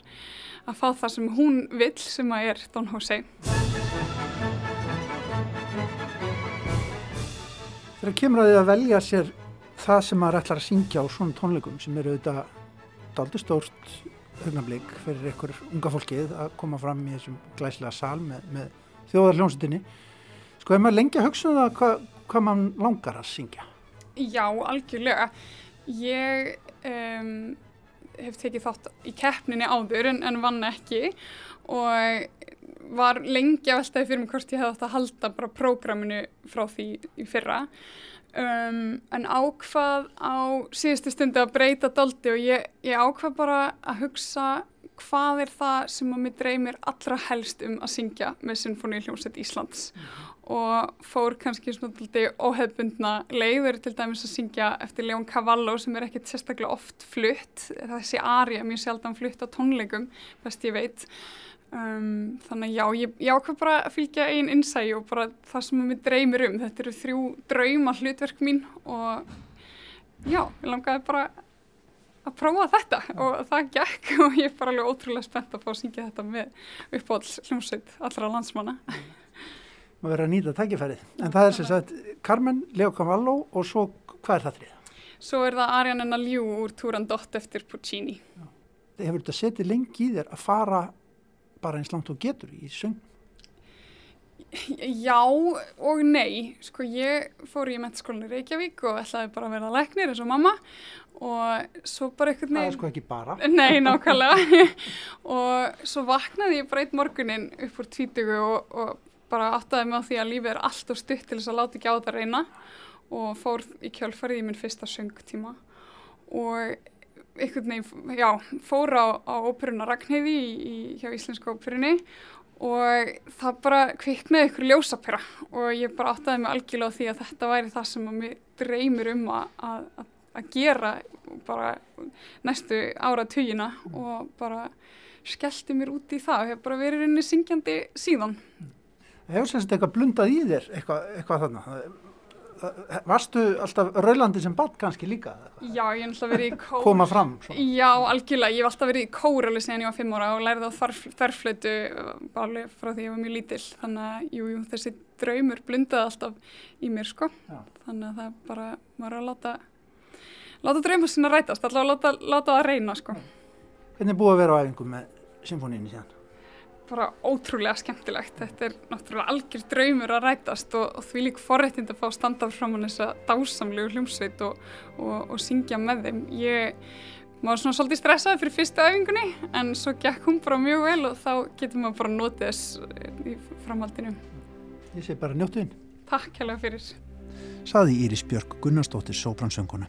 að fá það sem hún vill sem að er Don Jose. Þegar kemur að því að velja sér það sem maður ætlar að syngja á svona tónleikum sem eru auðvitað daldi stórt augnablik fyrir einhver unga fólkið að koma fram í þessum glæslega sal með, með þjóðarljónsutinni. Sko, er maður lengi að hugsa um það hvað, hvað mann langar að syngja? Já, algjörlega. Ég um, hef tekið þátt í keppninni áður en, en vann ekki og var lengi að veltaði fyrir mig hvort ég hefði átt að halda bara prógraminu frá því í fyrra um, en ákvað á síðustu stundu að breyta doldi og ég, ég ákvað bara að hugsa hvað er það sem að mér dreymir allra helst um að syngja með Sinfoni hljómsveit Íslands? Og fór kannski svona óhefbundna leiður til dæmis að syngja eftir Leon Cavallo sem er ekkert sérstaklega oft flutt. Þessi ari er mjög sjaldan flutt á tónleikum best ég veit. Um, þannig já, ég, ég ákvað bara að fylgja einn innsæg og bara það sem mér dreymir um, þetta eru þrjú drauma hlutverk mín og já, ég langaði bara að prófa þetta og það gekk og ég er bara alveg ótrúlega spennt að fá að syngja þetta með uppáhalds hljómsveit allra landsmanna Maður verður að nýta takkifærið, en það er sem sagt Carmen, Leo Cavallo og svo hvað er það þrið? Svo er það Arjan en að ljú úr Turandot eftir Puccini já. Hefur þetta setið lengi í þér að fara bara eins langt og getur í söng? Já og nei, sko ég fór í mentaskólinni Reykjavík og ætlaði bara að vera leknir eins og mamma. Og svo bara eitthvað Það er sko ekki bara. Nei, nákvæmlega. Og svo vaknaði ég bara einn morgunin upp úr tvítugu og, og bara áttaði mig á því að lífið er allt og stutt til þess að láta ekki á það reyna. Og fór í kjálfarið í minn fyrsta söngtíma. Og einhvern veginn, já, fór á, á óperuna Ragnheiði í, í, hjá Íslenska óperunni og það bara kviknaði ykkur ljósapera og ég bara áttaði mig algjörlega á því að þetta væri það sem mér dreymir um að, að, að gera bara næstu ára tugina og bara skellti mér út í það og hef bara verið rauninni syngjandi síðan. Hefur semst eitthvað blundað í þér eitthvað, eitthvað þarna? Varstu alltaf raulandi sem bad kannski líka? Já, ég hef alltaf verið í kór. Koma fram? Svona. Já, algjörlega. Ég hef alltaf verið í kór alveg sen ég var fimm ára og lærði á þarflötu bara frá því ég var mjög lítill. Þannig að, jú, jú, þessi draumur blundaði alltaf í mér, sko. Já. Þannig að það bara, er að láta, láta draumur sinna rætast, alltaf að láta, láta það reyna, sko. Hvernig er búið að vera á æfingum með symfóníinu síðan? Bara ótrúlega skemmtilegt. Þetta er náttúrulega algjör draumur að rætast og, og því lík forrættind að fá standað frá mann þess að dásamlegu hljómsveit og, og, og syngja með þeim. Ég var svona svolítið stressaði fyrir fyrstu öfingunni en svo gekk hún bara mjög vel og þá getur maður bara notið þess í framhaldinu. Ég sé bara njóttuðinn. Takk hjálpa fyrir. Saði Íris Björg Gunnarsdóttir Sóbransönguna.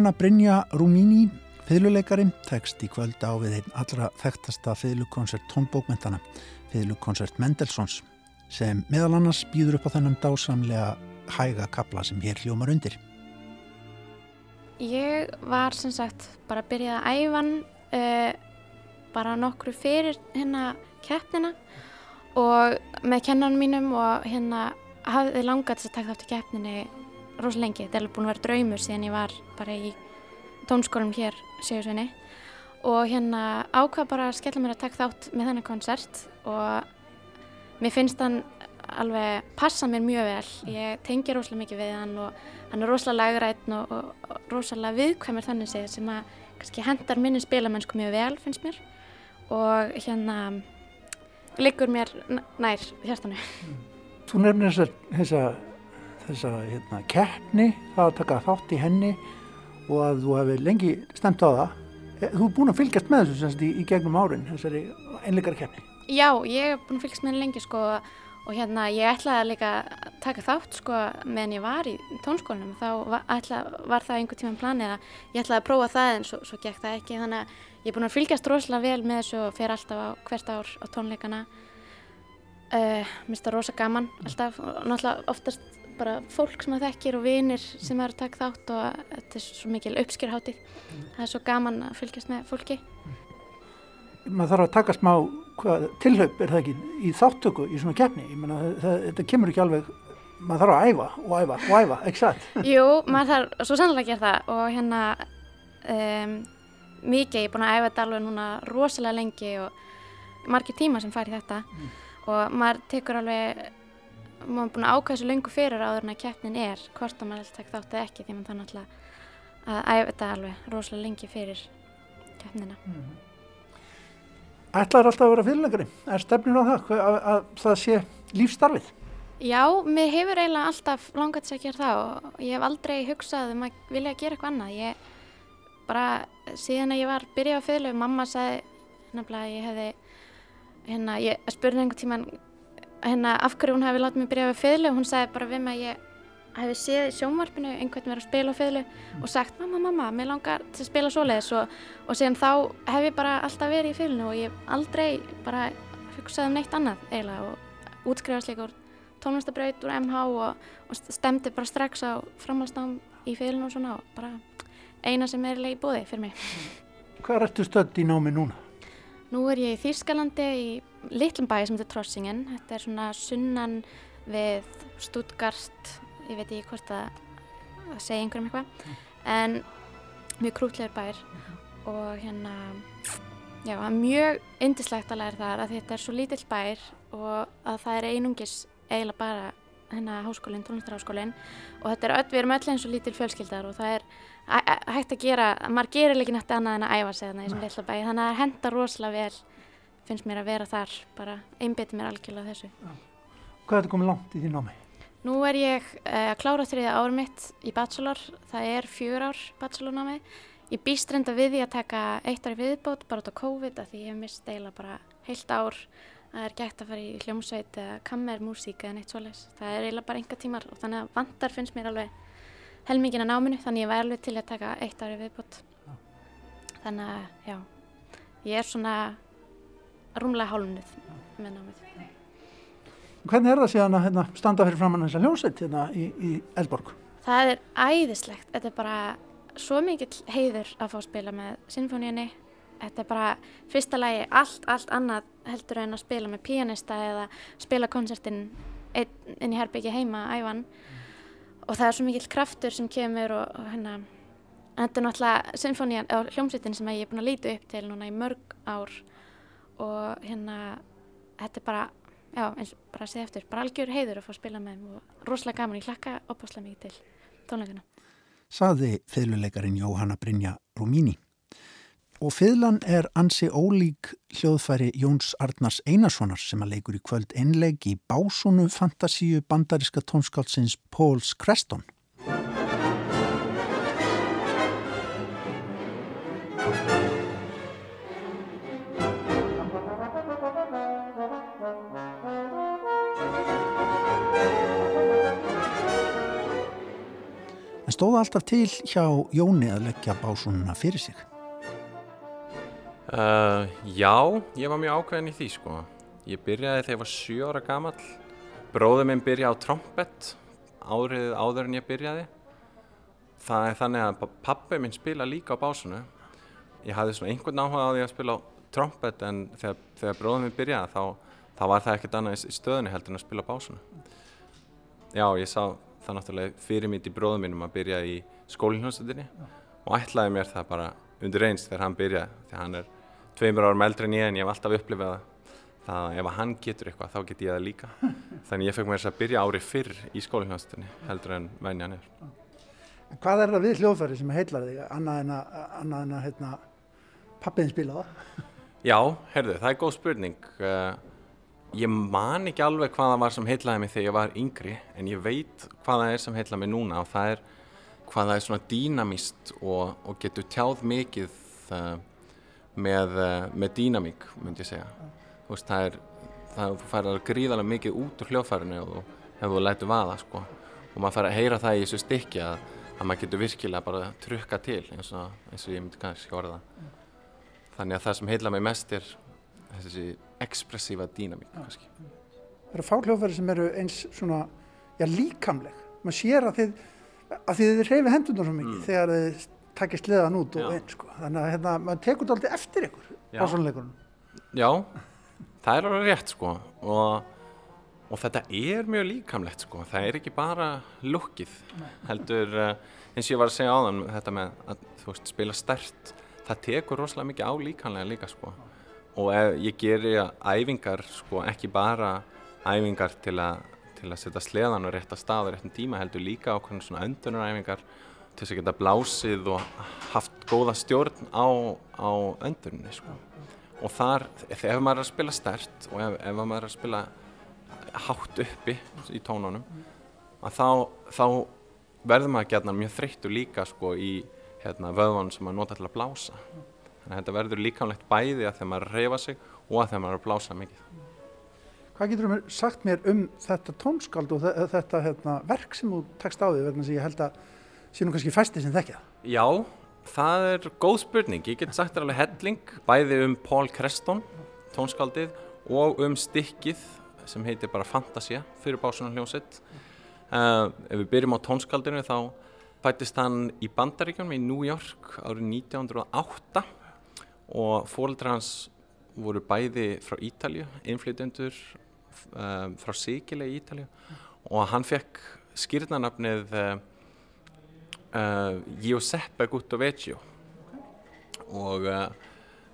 Jóhanna Brynja Rúmíní, fiðluleikari, tekst í kvöld á við einn allra þekktasta fiðlukonsert tónbókmentana, fiðlukonsert Mendelsons, sem meðal annars býður upp á þennan dásamlega hæga kapla sem hér hljómar undir. Ég var sem sagt bara að byrja að æfan uh, bara nokkru fyrir hérna keppnina og með kennan mínum og hérna hafði langað þess að taka þátt í keppninni rosalega lengi. Þetta er alveg búin að vera draumur síðan ég var bara í tónskólum hér séursveini og hérna ákvað bara að skella mér að taka þátt með þennan konsert og mér finnst hann alveg passa mér mjög vel. Ég tengi rosalega mikið við hann og hann er rosalega lagrætn og, og, og rosalega viðkvæmur þannig segið sem að kannski hendar minni spilamennsku mjög vel finnst mér og hérna liggur mér nær hjartanu. Þú nefnir þessa þessa hérna, keppni, það að taka þátt í henni og að þú hefði lengi stemt á það. Eh, þú er búin að fylgjast með þessu semst í, í gegnum árin, þessari einleikara keppni. Já, ég hef búin að fylgjast með henni lengi sko og hérna ég ætlaði líka að taka þátt sko meðan ég var í tónskólinum þá var, ætla, var það einhver tíma planið að ég ætlaði að prófa það en svo, svo gekk það ekki þannig að ég er búin að fylgjast rosalega vel með þessu og fer alltaf á hvert ár á tónleikana uh, mér finnst það rosa gaman alltaf og náttúrulega oftast bara fólk sem það þekkir og vinir sem er að taka þátt og þetta er svo mikil uppskjörháttið. Mm. Það er svo gaman að fylgjast með fólki. Maður þarf að taka smá hvað, tilhaup, er það ekki, í þáttöku í svona keppni. Ég menna þetta kemur ekki alveg, maður þarf að æfa og æfa og æfa, ekki satt? Jú, maður þarf svo sannlega að gera það og hérna um, mikið, ég er búin að æfa þetta alveg núna rosalega lengi og margir tíma sem fari þetta mm. og maður tekur alveg maður er búin að ákvæða svo lengur fyrir áður en að keppnin er hvort að maður alltaf tekst áttið ekki því maður þannig að æfa þetta alveg rosalega lengi fyrir keppnina mm. Ætlar alltaf að vera fyrirlegari? Er stefnir á það að, að, að það sé lífstarfið? Já, mér hefur eiginlega alltaf langað til að gera það og ég hef aldrei hugsað um að vilja að gera eitthvað annað. Ég bara, síðan að ég var byrjað á fylgu, mamma sagði nefnilega að ég hefði, hérna, ég spurði einhvern tíman hérna af hverju hún hefði látið mig byrjað á fylgu hún sagði bara við mig að ég hefði séð í sjónvarpinu einhvern verið að spila á fylgu mm. og sagt mamma, mamma, mér langar til að spila svoleiðis og, og síðan þá hef ég bara alltaf verið í fylgunu og ég aldrei bara hugsað um neitt annað eiginlega og útskrifast líka úr tónlistabraut úr MH og, og stemdi bara strax á framhalsnám í fylgunu og svona og bara eina sem er leið bóði fyrir mig. Hvað ertu stödd í námi núna? Nú er ég í Þýrskalandi í litlum bæi sem heitir Trossingen. Þetta er svona sunnan við Stuttgart. Ég veit ekki hvort að, að segja einhverjum eitthvað. En mjög krútlegur bær. Og hérna já, mjög indislegt að læra þar að þetta er svo lítill bær og að það er einungis eiginlega bara hérna háskólinn, tónlistarháskólinn og þetta er öll, við erum öll eins og lítil fjölskyldar og það er hægt að gera, maður gerir ekki nætti annað en að æfa sig þarna í þessum litla bæ þannig að það henda rosalega vel finnst mér að vera þar, bara einbiti mér algjörlega þessu. Hvað er þetta komið langt í því námi? Nú er ég uh, að klára þriða árum mitt í bachelor, það er fjör ár bachelornámi. Ég býst reynda við því að taka eitt ári viðbót bara út á COVID að því ég hef mist eiginlega bara heilt ár það er gætt að fara í hljómsveit eða kammermúsík eða neitt svoleiðs. Það er eiginlega bara enga tímar og þannig að vandar finnst mér alveg helmingin að náminu þannig ég væri alveg til að taka eitt ári viðbót. Já. Þannig að já, ég er svona rúmlega hálfunnið með námið. Hvernig er það síðan að hérna, standa fyrir framann þessa hljómsveit hérna í, í Elborg? Það er æðislegt. Þetta er bara svo mikill heiður að fá að spila með sinfoníunni. Þetta er bara fyrsta lagi allt, allt annað heldur en að spila með pianista eða spila koncertin inn í herbyggi heima æfan. Og það er svo mikill kraftur sem kemur og, og hérna, þetta er náttúrulega sinfonían, eða hljómsveitin sem ég er búin að líta upp til núna í mörg ár og hérna, þetta er bara já, eins og bara að segja eftir, bara algjör heiður að fá að spila með og rosalega gaman, ég hlakka opaslega mikið til tónleikana. Saði fiðluleikarin Jóhanna Brynja Rúmíni. Og fiðlan er ansi ólík hljóðfæri Jóns Arnars Einarssonar sem að leikur í kvöld einleg í básunu fantasíu bandariska tónskálsins Póls Kreston. stóða alltaf til hjá Jóni að leggja básununa fyrir sig? Uh, já, ég var mjög ákveðin í því sko. Ég byrjaði þegar ég var 7 ára gammal. Bróður minn byrjaði á trompet árið áður en ég byrjaði. Það er þannig að pappi minn spila líka á básunu. Ég hafði svona einhvern áhuga á því að spila á trompet en þegar, þegar bróður minn byrjaði þá, þá var það ekkert annað í stöðunni heldur en að spila á básunu. Já, ég sá það náttúrulega fyrir mitt í bróðum mínum að byrja í skólinhjómsveitinni og ætlaði mér það bara undir eins þegar hann byrjaði þegar hann er tveimur árum eldri en ég en ég hef alltaf upplifað það að ef hann getur eitthvað þá get ég það líka. Þannig ég fekk mér þess að byrja ári fyrr í skólinhjómsveitinni heldur en venja hann er Hvað er það við hljóðfæri sem heitlar þig annað en að, annað en að heitna, pappiðin spila það? Já, herðu, það er góð spurning. Uh, Ég man ekki alveg hvaða var sem heitlaði mig þegar ég var yngri en ég veit hvaða er sem heitlaði mig núna. Og það er hvaða er svona dýnamist og, og getur tjáð mikið uh, með, uh, með dýnamík myndi ég segja. Veist það er, það fær að gríðarlega mikið út úr hljóðfærinu og hefur þú lætið vaða sko og maður fær að heyra það í þessu stykki að, að maður getur virkilega bara trukka til eins og, eins og ég myndi kannski orða. Þannig að það sem heitlaði mig mest er þessi ekspressífa dýnamík kannski. Það eru fáhljóðfæri sem eru eins svona, já líkamleg. Man sér að þið, að þið reyfi hendunar svo mikið mm. þegar þið takkist leðan út og einn sko. Þannig að hérna, maður tekur þetta alltaf eftir ykkur á svonleikunum. Já, það er alveg rétt sko og, og þetta er mjög líkamlegt sko. Það er ekki bara lukkið heldur uh, eins og ég var að segja á þann þetta með að veist, spila stert það tekur rosalega mikið á líkanlega líka sko og ef, ég geri æfingar sko ekki bara æfingar til að til að setja sleðan á rétta stað og réttum tíma heldur líka ákveðin svona öndunaræfingar til þess að geta blásið og haft góða stjórn á, á öndunni sko. og þar, ef maður er að spila stert og ef, ef maður er að spila hátt uppi í tónunum þá, þá verður maður gætna mjög þreyttur líka sko í hérna, vöðvann sem maður nota til að blása þannig að þetta verður líkamlegt bæði að þegar maður reyfa sig og að þegar maður er að blása mikið Hvað getur þú sagt mér um þetta tónskald og þetta hérna, verk sem þú tekst á því verðan sem ég held að sé nú kannski fæsti sem þekkja? Já, það er góð spurning. Ég get sagt þér alveg helling bæði um Paul Creston, tónskaldið og um stikkið sem heitir bara Fantasia fyrir básunar hljómsett. Uh, ef við byrjum á tónskaldinu þá fættist hann í Bandaríkjum í New York árið 1908 og fóröldra hans voru bæði frá Ítalju, innflytjendur um, frá Sigile í Ítalja og hann fekk skýrnarnafnið uh, uh, Giuseppe Guttovecchio og uh,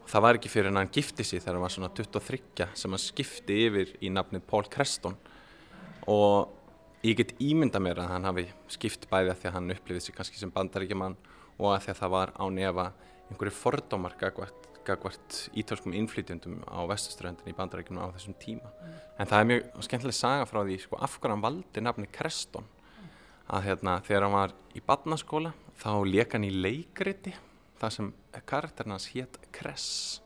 það var ekki fyrir en hann gifti sig þegar hann var svona 23 sem hann skipti yfir í nafnið Paul Creston og ég get ímynda mér að hann hafi skipt bæði að því að hann upplifið sig kannski sem bandaríkjumann og að því að það var á nefa einhverju fordómar gagvært gagvart ítalskum innflytjandum á vestuströndin í bandarækjum á þessum tíma. En það er mjög skemmtileg saga frá því sko, af hvernig hann valdi nafni Creston. Að hérna, þegar hann var í badnaskóla þá leka hann í leikriti það sem karakterinn hans hétt Kress.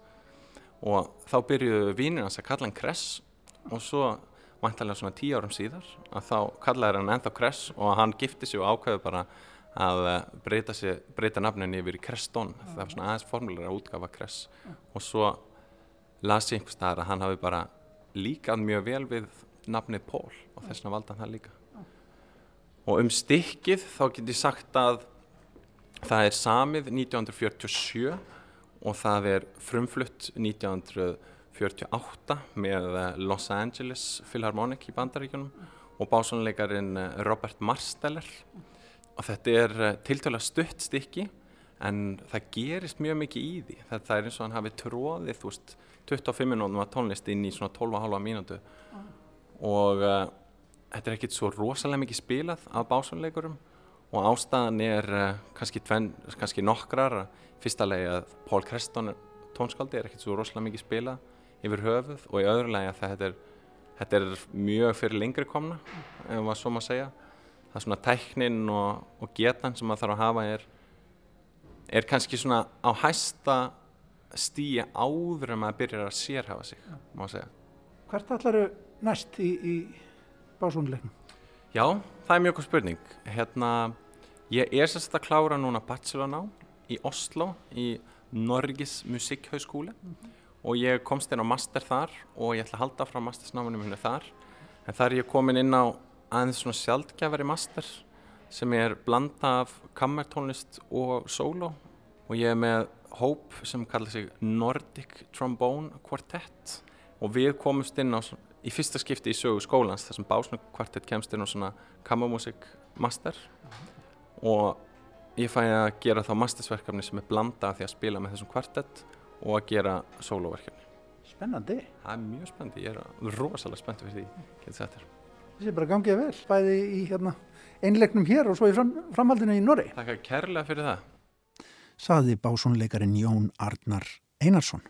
Og þá byrjuðu vínir hans að kalla hann Kress og svo vantarlega svona tíu árum síðar að þá kallaði hann ennþá Kress og hann gifti sig og ákveði bara að eh, breyta, sér, breyta nafninni yfir í Creston það var svona aðeins formulega útgafa Cress og svo las ég einhvers staðar að hann hafi bara líkað mjög vel við nafnið Pól og þess vegna valda hann það líka og um stikkið þá get ég sagt að það er samið 1947 og það er frumflutt 1948 með eh, Los Angeles Philharmonic í bandaríkunum og básónleikarin eh, Robert Marsteller. Og þetta er eh, tiltöla stutt stykki en það gerist mjög mikið í því. Þetta er eins og hann hafi tróðið veist 25 minútum að tónlist inn í svona 12,5 mínútu. Og þetta er ekkert svo rosalega mikið spilað af básunleikurum og ástæðan er uh, kannski, tven, kannski nokkrar fyrsta legi að Pól Creston tónskaldi er ekkert svo rosalega mikið spilað yfir höfuð og í öðru legi að þetta er, þetta er mjög fyrir lengri komna ef maður svo maður segja það er svona tæknin og, og getan sem maður þarf að hafa er, er kannski svona á hæsta stíi áður en maður byrjar að sérhafa sig, má segja. Hvert allar eru næst í, í básónuleiknum? Já, það er mjög góð spurning. Hérna, ég er sérst að klára núna bachelorná í Oslo í Norgis Musikkhauskúli mm -hmm. og ég komst inn á master þar og ég ætla að halda frá mastersnámanum henni þar en þar er ég komin inn á aðeins svona sjálfgefari master sem er blanda af kammertónlist og solo og ég er með hóp sem kallar sig Nordic Trombone Quartet og við komumst inn á í fyrsta skipti í sögu skólans þar sem básnugkvartett kemst inn á svona kammermusik master og ég fæði að gera þá mastersverkefni sem er blanda af því að spila með þessum kvartett og að gera soloverkefni Spennandi Það er mjög spennandi, ég er rosalega spenntið fyrir því, getur þetta þér þessi bara gangið vel, bæði í hérna, einlegnum hér og svo í fram, framhaldinu í Norri. Takk að kærlega fyrir það. Saði básónleikarin Jón Arnar Einarsson.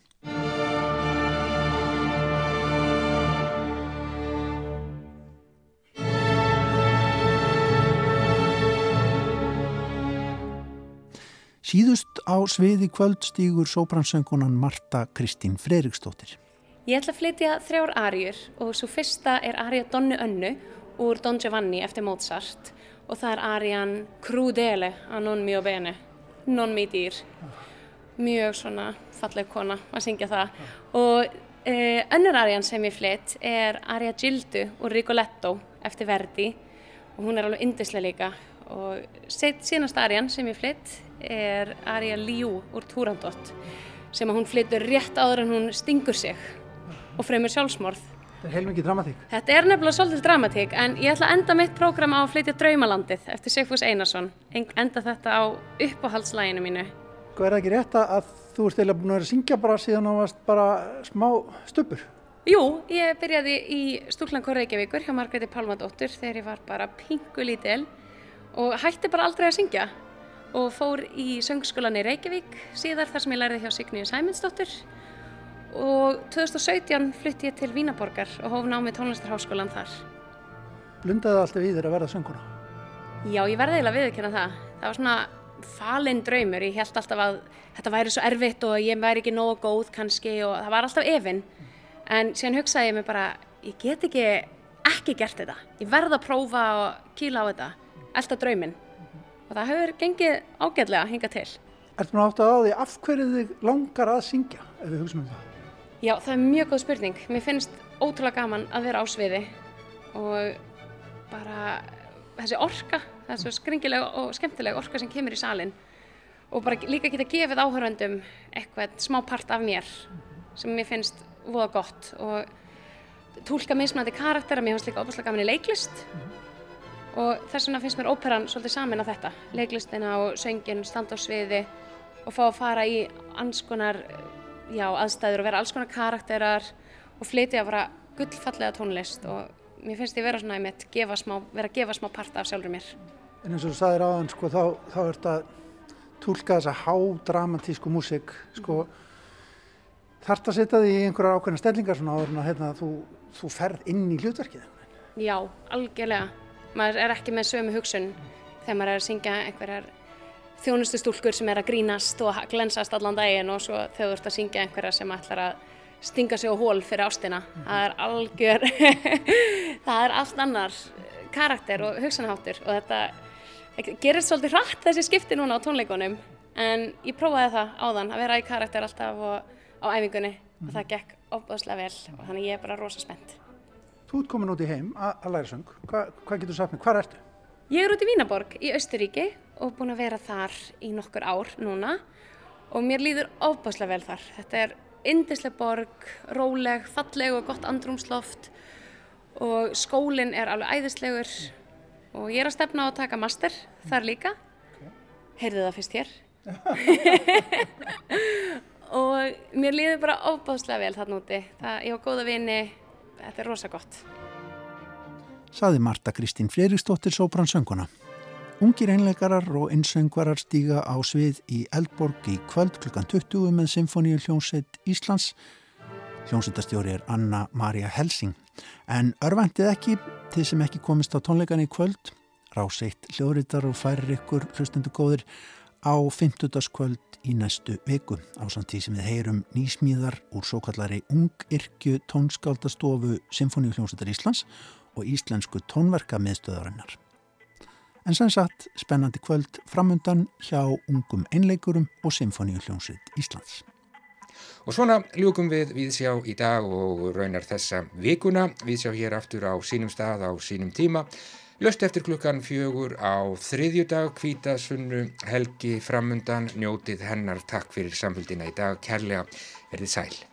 Síðust á sviði kvöld stýgur sóbransöngunan Marta Kristín Freiriksdóttir. Ég ætla að flytja þrjár arjur og svo fyrsta er arja Donnu Önnu úr Don Giovanni eftir Mozart og það er arjan Crudele a non mio bene, non mi dýr. Mjög svona falleg kona að syngja það. Og uh, önnur arjan sem ég flytt er arja Gildu úr Rigoletto eftir Verdi og hún er alveg indislega líka. Og sínast arjan sem ég flytt er arja Liu úr Turandot sem að hún flyttur rétt áður en hún stingur sig og fremur sjálfsmorð. Þetta er heilmikið dramatík. Þetta er nefnilega svolítið dramatík en ég ætla að enda mitt prógram á að flytja Draumalandið eftir Sigfús Einarsson. Enda þetta á uppáhaldslæginu mínu. Sko er það ekki rétt að þú ert eða búin að vera að syngja bara síðan á bara smá stupur? Jú, ég byrjaði í Stúrlangur Reykjavíkur hjá Margreði Pálmadóttur þegar ég var bara pingu lítil og hætti bara aldrei að syngja og fór í söngskólan í Reykjavík síðar þar sem ég lærði hjá Signíu Sæmundsdóttur og 2017 flytti ég til Vínaborgar og hóf námið tónlistarháskólan þar. Blundaði alltaf í þér að verða sönguna? Já, ég verði eiginlega viðkynna það. Það var svona falinn draumur, ég held alltaf að þetta væri svo erfitt og ég væri ekki nógu góð kannski og það var alltaf efinn en síðan hugsaði ég mig bara ég get ekki ekki gert þetta ég verð að prófa og kýla á þetta alltaf drauminn. Og það hefur gengið ágætlega að hinga til. Ertu nú átt að á því af hverju þig langar að syngja ef við hugsaum um það? Já, það er mjög góð spurning. Mér finnst ótrúlega gaman að vera á sviði og bara þessi orka, þessi skringileg og skemmtileg orka sem kemur í salin og bara líka geta gefið áhöröndum eitthvað smá part af mér sem mér finnst voða gott og tólka mismunandi karaktera, mér finnst líka óbúslega gaman í leiklist og þess vegna finnst mér óperan svolítið samin að þetta. Leiklistina og söngin, standa á sviði og fá að fara í alls konar já, aðstæður og vera alls konar karakterar og flytja að vera gullfallega tónlist. Og mér finnst ég vera svona í mitt smá, vera að gefa smá part af sjálfur mér. En eins og þú sagðir aðan sko þá, þá er þetta tólka þessa hádramatísku músik sko. Þarft að setja því í einhverjar ákveðna stellingar svona áður en að hérna, þú, þú ferð inn í hlutverkið? Já, algjörlega maður er ekki með sömu hugsun þegar maður er að syngja einhverjar þjónustu stúlkur sem er að grínast og glensast allan daginn og svo þegar þú ert að syngja einhverjar sem ætlar að stinga sig á hól fyrir ástina mm -hmm. það er algjör það er allt annar karakter og hugsanháttur og þetta gerist svolítið hratt þessi skipti núna á tónleikunum en ég prófaði það áðan að vera í karakter alltaf og, á æfingunni mm. og það gekk opbáðslega vel og þannig ég er bara rosa spennt. Þú ert komin út í heim að læra söng, Hva, hvað getur þú sagt mér, hvað ertu? Ég er út í Vínaborg í Östuríki og búin að vera þar í nokkur ár núna og mér líður opbáðslega vel þar. Þetta er indislega borg, róleg, falleg og gott andrumsloft og skólinn er alveg æðislegur og ég er að stefna á að taka master þar líka okay. heyrðu það fyrst hér og mér líður bara ofbáslega vel þarna úti það, ég hafa góða vini þetta er rosa gott. Saði Marta Kristín Freiriksdóttir Sóbransönguna Ungir einleikarar og einsöngvarar stíga á svið í Eldborg í kvöld klukkan 20 með Symfóníu hljómsveit Íslands. Hljómsveitastjóri er Anna Maria Helsing. En örvendið ekki til sem ekki komist á tónleikan í kvöld. Ráseitt hljóðritar og færir ykkur hlustundu góðir á 50. kvöld í næstu viku á samtíð sem við heyrum nýsmíðar úr svo kallari ungirkju tónskáldastofu Symfóníu hljómsveitar Íslands og íslensku tónverka miðstöðarinnar. En sem sagt spennandi kvöld framundan hjá ungum einleikurum og Symfóníu hljómsveit Íslands. Og svona ljúkum við viðsjá í dag og raunar þessa vikuna. Viðsjá hér aftur á sínum stað á sínum tíma. Löst eftir klukkan fjögur á þriðjudag, kvítasunnu, helgi, framundan, njótið hennar. Takk fyrir samfélgina í dag. Kærlega, verðið sæl.